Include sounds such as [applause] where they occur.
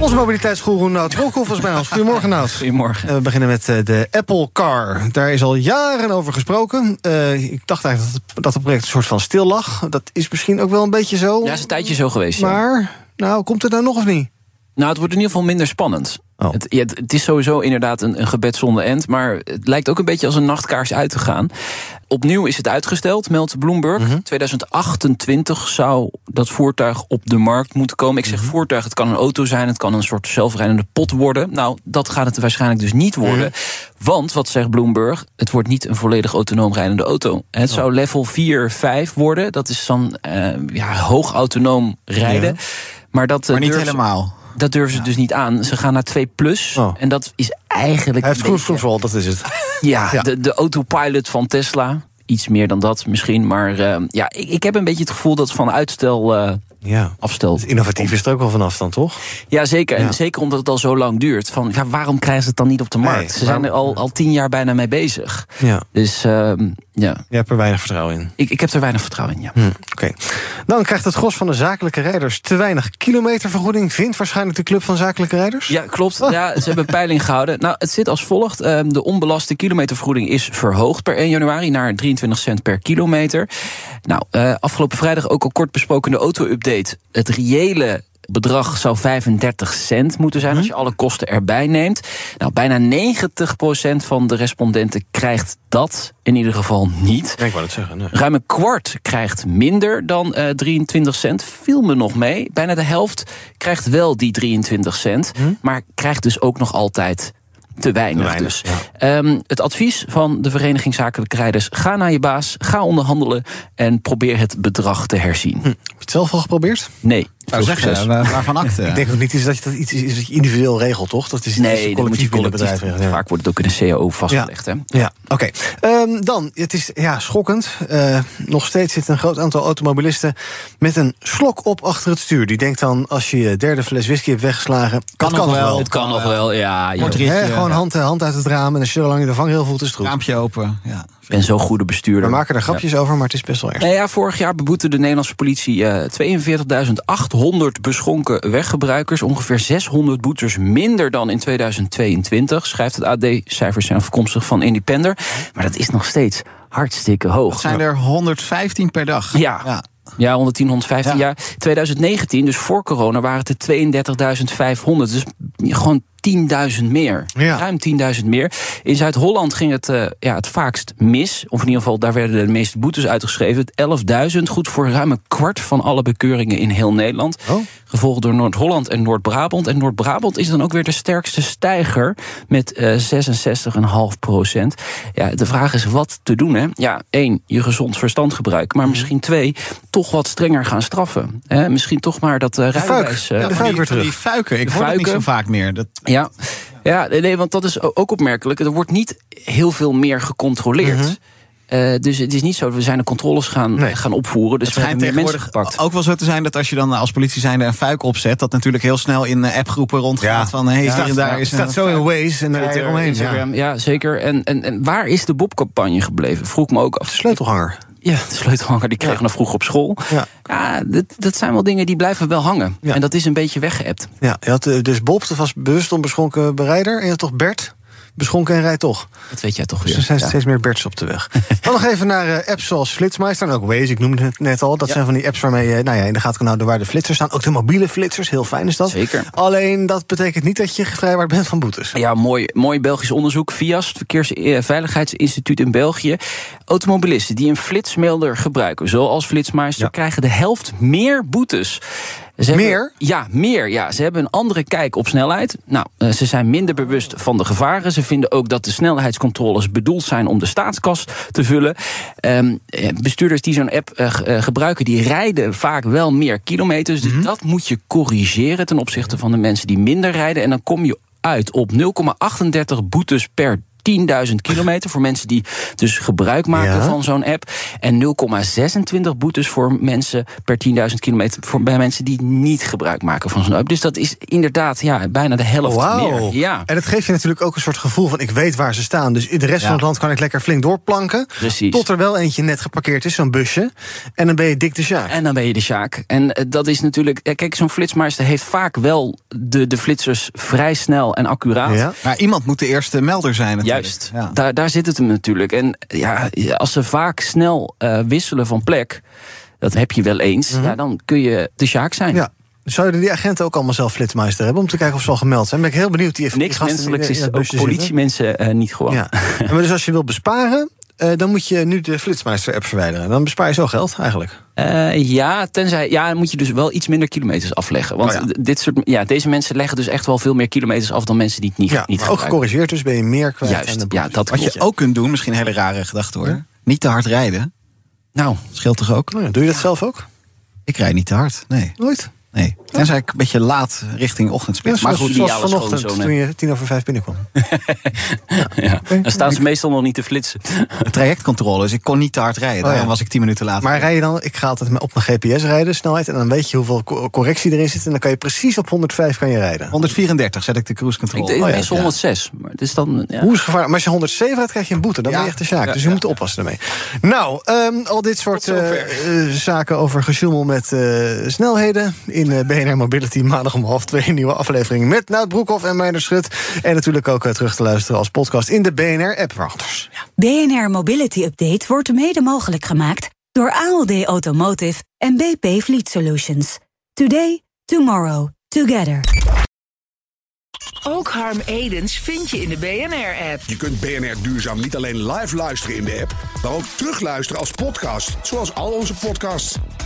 Onze mobiliteitsgoeroe Nout Broekhoff is bij ons. Goedemorgen Nout. Goedemorgen. Uh, we beginnen met uh, de Apple Car. Daar is al jaren over gesproken. Uh, ik dacht eigenlijk dat het, dat het project een soort van stil lag. Dat is misschien ook wel een beetje zo. Ja, is een tijdje zo geweest. Maar, ja. nou, komt het nou nog of niet? Nou, het wordt in ieder geval minder spannend. Oh. Het, ja, het, is sowieso inderdaad een, een gebed zonder end. Maar het lijkt ook een beetje als een nachtkaars uit te gaan. Opnieuw is het uitgesteld, meldt Bloomberg. Mm -hmm. 2028 zou dat voertuig op de markt moeten komen. Ik zeg mm -hmm. voertuig, het kan een auto zijn, het kan een soort zelfrijdende pot worden. Nou, dat gaat het waarschijnlijk dus niet worden. Mm -hmm. Want, wat zegt Bloomberg, het wordt niet een volledig autonoom rijdende auto. Het oh. zou level 4, 5 worden. Dat is dan uh, ja, hoog autonoom rijden. Ja. Maar, dat, maar niet helemaal. Dat durven ze ja. dus niet aan. Ze gaan naar 2 plus. Oh. En dat is eigenlijk. Hij heeft cruise control, dat is het. [laughs] Ja, ja. De, de autopilot van Tesla. Iets meer dan dat misschien. Maar uh, ja, ik, ik heb een beetje het gevoel dat van uitstel. Uh, ja. afstelt. Innovatief is het ook wel vanaf dan, toch? Ja, zeker. En zeker omdat het al zo lang duurt. Van, ja, waarom krijgen ze het dan niet op de markt? Nee, ze zijn er al, al tien jaar bijna mee bezig. Ja. Dus uh, ja. Je hebt er weinig vertrouwen in. Ik, ik heb er weinig vertrouwen in, ja. Hm, Oké. Okay. Dan krijgt het gros van de zakelijke rijders te weinig kilometervergoeding. Vindt waarschijnlijk de Club van Zakelijke Rijders? Ja, klopt. Oh. Ja, ze hebben een peiling gehouden. Nou, het zit als volgt. De onbelaste kilometervergoeding is verhoogd per 1 januari naar 23 cent per kilometer. Nou, uh, afgelopen vrijdag ook al kort besproken de auto-update. Het reële bedrag zou 35 cent moeten zijn als je alle kosten erbij neemt. Nou, bijna 90% van de respondenten krijgt dat in ieder geval niet. Ja, ik wou het zeggen. Nee. Ruim een kwart krijgt minder dan uh, 23 cent. Viel me nog mee. Bijna de helft krijgt wel die 23 cent. Hm? Maar krijgt dus ook nog altijd te weinig, te weinig dus. Ja. Um, het advies van de Vereniging Zakelijke Rijders... ga naar je baas, ga onderhandelen... en probeer het bedrag te herzien. Hm. Heb je het zelf al geprobeerd? Nee. Zou zeggen, uh, waarvan [laughs] acte? Ik denk ook niet dat je dat iets is dat je individueel regelt, toch? Dat is nee, een collectief binnen bedrijf. Ja. Vaak wordt het ook in een CAO vastgelegd. Ja, ja. oké. Okay. Um, dan, het is ja, schokkend. Uh, nog steeds zit een groot aantal automobilisten... met een slok op achter het stuur. Die denkt dan, als je je derde fles whisky hebt weggeslagen... Kan, kan nog wel. Het kan nog wel, ja. He, gewoon hand, hand uit het raam en als je lang in de vangrail voelt, is het goed. Raampje open, ja. Ik ben zo'n goede bestuurder. We maken er grapjes ja. over, maar het is best wel erg. Nou ja, vorig jaar beboette de Nederlandse politie uh, 42.800 beschonken weggebruikers. Ongeveer 600 boetes minder dan in 2022, schrijft het AD. Cijfers zijn afkomstig van Independer. Maar dat is nog steeds hartstikke hoog. Dat zijn er 115 per dag. Ja. ja. Ja, 110, 115 ja. jaar. 2019, dus voor corona, waren het er 32.500. Dus gewoon 10.000 meer. Ja. Ruim 10.000 meer. In Zuid-Holland ging het uh, ja, het vaakst mis. Of in ieder geval, daar werden de meeste boetes uitgeschreven. 11.000, goed voor ruim een kwart van alle bekeuringen in heel Nederland. Oh. Gevolgd door Noord-Holland en Noord-Brabant. En Noord-Brabant is dan ook weer de sterkste stijger met uh, 66,5 procent. Ja, de vraag is wat te doen. Hè? Ja, één, je gezond verstand gebruiken. Maar misschien twee, toch wat strenger gaan straffen. Hè? Misschien toch maar dat uh, rijbewijs... Uh, ja, de fuik weer terug. Die fuiken, ik hoor het niet zo vaak meer. Dat... Ja. ja, nee, want dat is ook opmerkelijk. Er wordt niet heel veel meer gecontroleerd. Mm -hmm. Uh, dus het is niet zo dat we zijn de controles gaan, nee. gaan opvoeren. Dus het we hebben meer mensen gepakt. Ook wel zo te zijn dat als je dan als politie zijnde een fuik opzet, dat natuurlijk heel snel in appgroepen rondgaat. Ja. Van hey, ja, hier en daar ja, is staat zo in Waze en daar eromheen. Ja. ja, zeker. En, en, en waar is de Bob-campagne gebleven? Vroeg me ook af. De sleutelhanger. Ja, de sleutelhanger die kregen we nog vroeg op school. Ja, ja dat, dat zijn wel dingen die blijven wel hangen. Ja. En dat is een beetje weggeëpt. Ja, je had dus Bob, dat was bewust onbeschonken bereider. En je had toch Bert, beschonken en rijdt toch. Dat weet jij toch weer. Dus er zijn ja. steeds meer Berts op de weg. [laughs] Dan nog even naar uh, apps zoals Flitsmeister en ook Waze. Ik noemde het net al. Dat ja. zijn van die apps waarmee je nou ja, in de gaten kan houden waar de flitsers staan. Ook de mobiele flitsers, heel fijn is dat. Zeker. Alleen dat betekent niet dat je gevrijwaard bent van boetes. Ja, mooi, mooi Belgisch onderzoek. VIAS, het Verkeersveiligheidsinstituut in België. Automobilisten die een flitsmelder gebruiken, zoals Flitsmeister, ja. krijgen de helft meer boetes. Ze meer? Hebben, ja, meer. Ja. Ze hebben een andere kijk op snelheid. Nou, uh, ze zijn minder bewust van de gevaren. Ze vinden ook dat de snelheidscontroles bedoeld zijn om de staatskas te vullen. Um, bestuurders die zo'n app uh, gebruiken, die rijden vaak wel meer kilometers. Dus mm -hmm. dat moet je corrigeren ten opzichte van de mensen die minder rijden. En dan kom je uit op 0,38 boetes per 10.000 kilometer. Voor mensen die dus gebruik maken van zo'n app. En 0,26 boetes voor mensen per 10.000 kilometer. Voor, bij mensen die niet gebruik maken van zo'n app. Dus dat is inderdaad ja, bijna de helft wow. meer. Ja. En dat geeft je natuurlijk ook een soort gevoel van ik weet waar ze staan. Dus in de rest van het land kan ik lekker flink doorplanken. Precies. Tot er wel eentje net geparkeerd is, zo'n busje. En dan ben je dik de Sjaak. En dan ben je de Sjaak. En eh, dat is natuurlijk. Eh, kijk, zo'n flitsmeister heeft vaak wel de, de flitsers vrij snel en accuraat. Ja. Maar iemand moet de eerste melder zijn. Juist. Daar, daar zit het hem natuurlijk. En ja, als ze vaak snel uh, wisselen van plek. Dat heb je wel eens. Mhm. ja, dan kun je de Sjaak zijn. Ja. Zouden die agenten ook allemaal zelf flitsmeister hebben... om te kijken of ze al gemeld zijn? Ben ik heel benieuwd. Die Niks menselijks is ook politiemensen uh, niet gewoon. Ja. maar dus als je wilt besparen... Uh, dan moet je nu de Flitsmeister-app verwijderen. Dan bespaar je zo geld eigenlijk. Uh, ja, tenzij, ja, dan moet je dus wel iets minder kilometers afleggen. Want oh dit soort, ja, deze mensen leggen dus echt wel veel meer kilometers af dan mensen die het niet, ja, niet Ook gecorrigeerd, dus ben je meer kwijt. Juist, ja, dat Wat je ook kunt doen, misschien een hele rare gedachte hoor. Niet te hard rijden. Nou, scheelt toch ook? Oh doe je dat zelf ook? Ik rijd niet te hard, nee. Nooit? Nee, tenzij ik een beetje laat richting ochtendspits. Ja, maar goed, zoals vanochtend toen je tien over vijf binnenkwam. [laughs] ja. ja. Dan staan ze meestal nog niet te flitsen. [laughs] Trajectcontrole, dus ik kon niet te hard rijden. Oh, Daarom was ik tien minuten later. Maar rij je dan, ik ga altijd op mijn GPS rijden, snelheid... en dan weet je hoeveel correctie erin zit... en dan kan je precies op 105 kan je rijden. 134 zet ik de cruise control. Ik denk oh, meestal 106. Maar, dus dan, ja. Hoe is gevaar? Maar als je 107 rijdt, krijg je een boete. Dan ben je echt de zaak. dus je moet oppassen ermee. Nou, um, al dit soort uh, zaken over gesjoemel met uh, snelheden... in uh, BNR Mobility maandag om half twee. Een nieuwe aflevering met Nout Broekhoff en Meijner Schut. En natuurlijk ook eh, terug te luisteren als podcast in de BNR-app. Ja. BNR Mobility Update wordt mede mogelijk gemaakt door ALD Automotive en BP Fleet Solutions. Today, tomorrow, together. Ook Harm Edens vind je in de BNR-app. Je kunt BNR Duurzaam niet alleen live luisteren in de app, maar ook terugluisteren als podcast, zoals al onze podcasts.